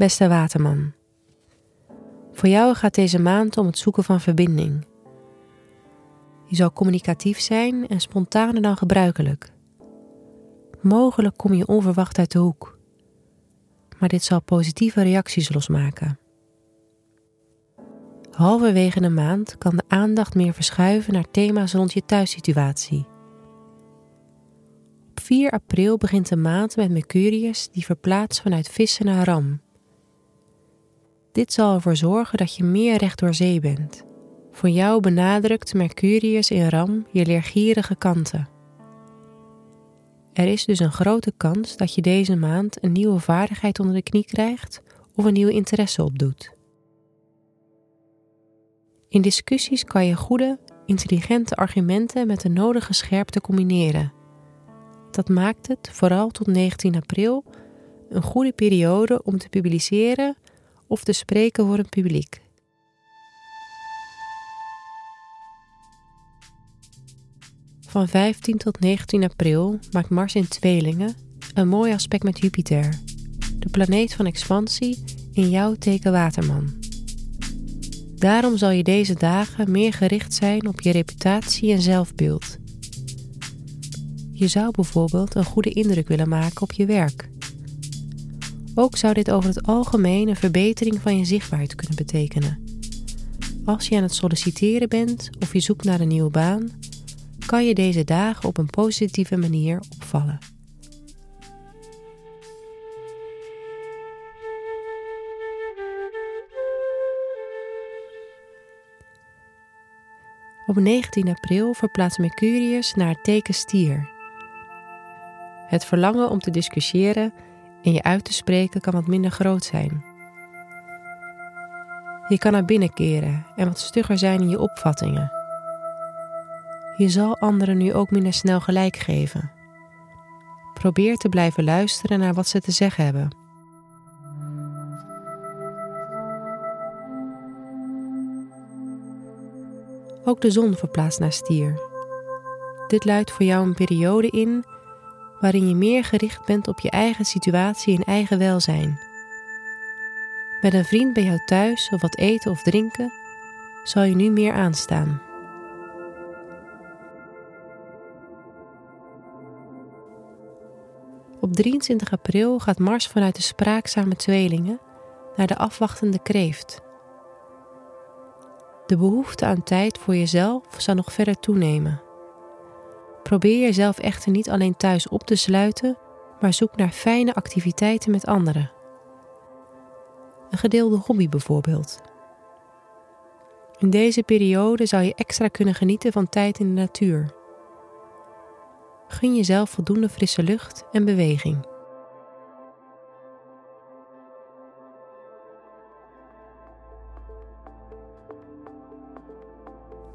Beste Waterman. Voor jou gaat deze maand om het zoeken van verbinding. Je zal communicatief zijn en spontaner dan gebruikelijk. Mogelijk kom je onverwacht uit de hoek, maar dit zal positieve reacties losmaken. Halverwege de maand kan de aandacht meer verschuiven naar thema's rond je thuissituatie. Op 4 april begint de maand met Mercurius die verplaatst vanuit vissen naar ram. Dit zal ervoor zorgen dat je meer recht door zee bent. Voor jou benadrukt Mercurius in ram je leergierige kanten. Er is dus een grote kans dat je deze maand een nieuwe vaardigheid onder de knie krijgt of een nieuwe interesse opdoet. In discussies kan je goede, intelligente argumenten met de nodige scherpte combineren. Dat maakt het, vooral tot 19 april, een goede periode om te publiceren of te spreken voor een publiek. Van 15 tot 19 april maakt Mars in tweelingen een mooi aspect met Jupiter, de planeet van expansie in jouw teken Waterman. Daarom zal je deze dagen meer gericht zijn op je reputatie en zelfbeeld. Je zou bijvoorbeeld een goede indruk willen maken op je werk. Ook zou dit over het algemeen een verbetering van je zichtbaarheid kunnen betekenen. Als je aan het solliciteren bent of je zoekt naar een nieuwe baan, kan je deze dagen op een positieve manier opvallen. Op 19 april verplaatst Mercurius naar het teken stier. Het verlangen om te discussiëren en je uit te spreken kan wat minder groot zijn. Je kan naar binnen keren en wat stugger zijn in je opvattingen. Je zal anderen nu ook minder snel gelijk geven. Probeer te blijven luisteren naar wat ze te zeggen hebben. Ook de zon verplaatst naar stier. Dit luidt voor jou een periode in waarin je meer gericht bent op je eigen situatie en eigen welzijn. Met een vriend bij jou thuis of wat eten of drinken zal je nu meer aanstaan. Op 23 april gaat Mars vanuit de spraakzame tweelingen naar de afwachtende kreeft. De behoefte aan tijd voor jezelf zal nog verder toenemen. Probeer jezelf echter niet alleen thuis op te sluiten, maar zoek naar fijne activiteiten met anderen. Een gedeelde hobby bijvoorbeeld. In deze periode zou je extra kunnen genieten van tijd in de natuur. Gun jezelf voldoende frisse lucht en beweging.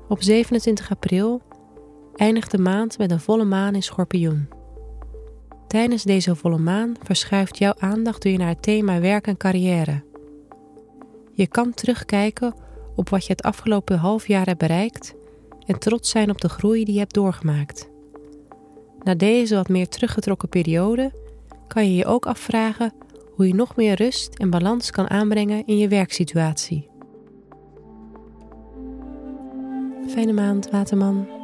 Op 27 april eindigt de maand met een volle maan in Schorpioen. Tijdens deze volle maan verschuift jouw aandacht je naar het thema werk en carrière. Je kan terugkijken op wat je het afgelopen half jaar hebt bereikt en trots zijn op de groei die je hebt doorgemaakt. Na deze wat meer teruggetrokken periode kan je je ook afvragen hoe je nog meer rust en balans kan aanbrengen in je werksituatie. Fijne maand, Waterman.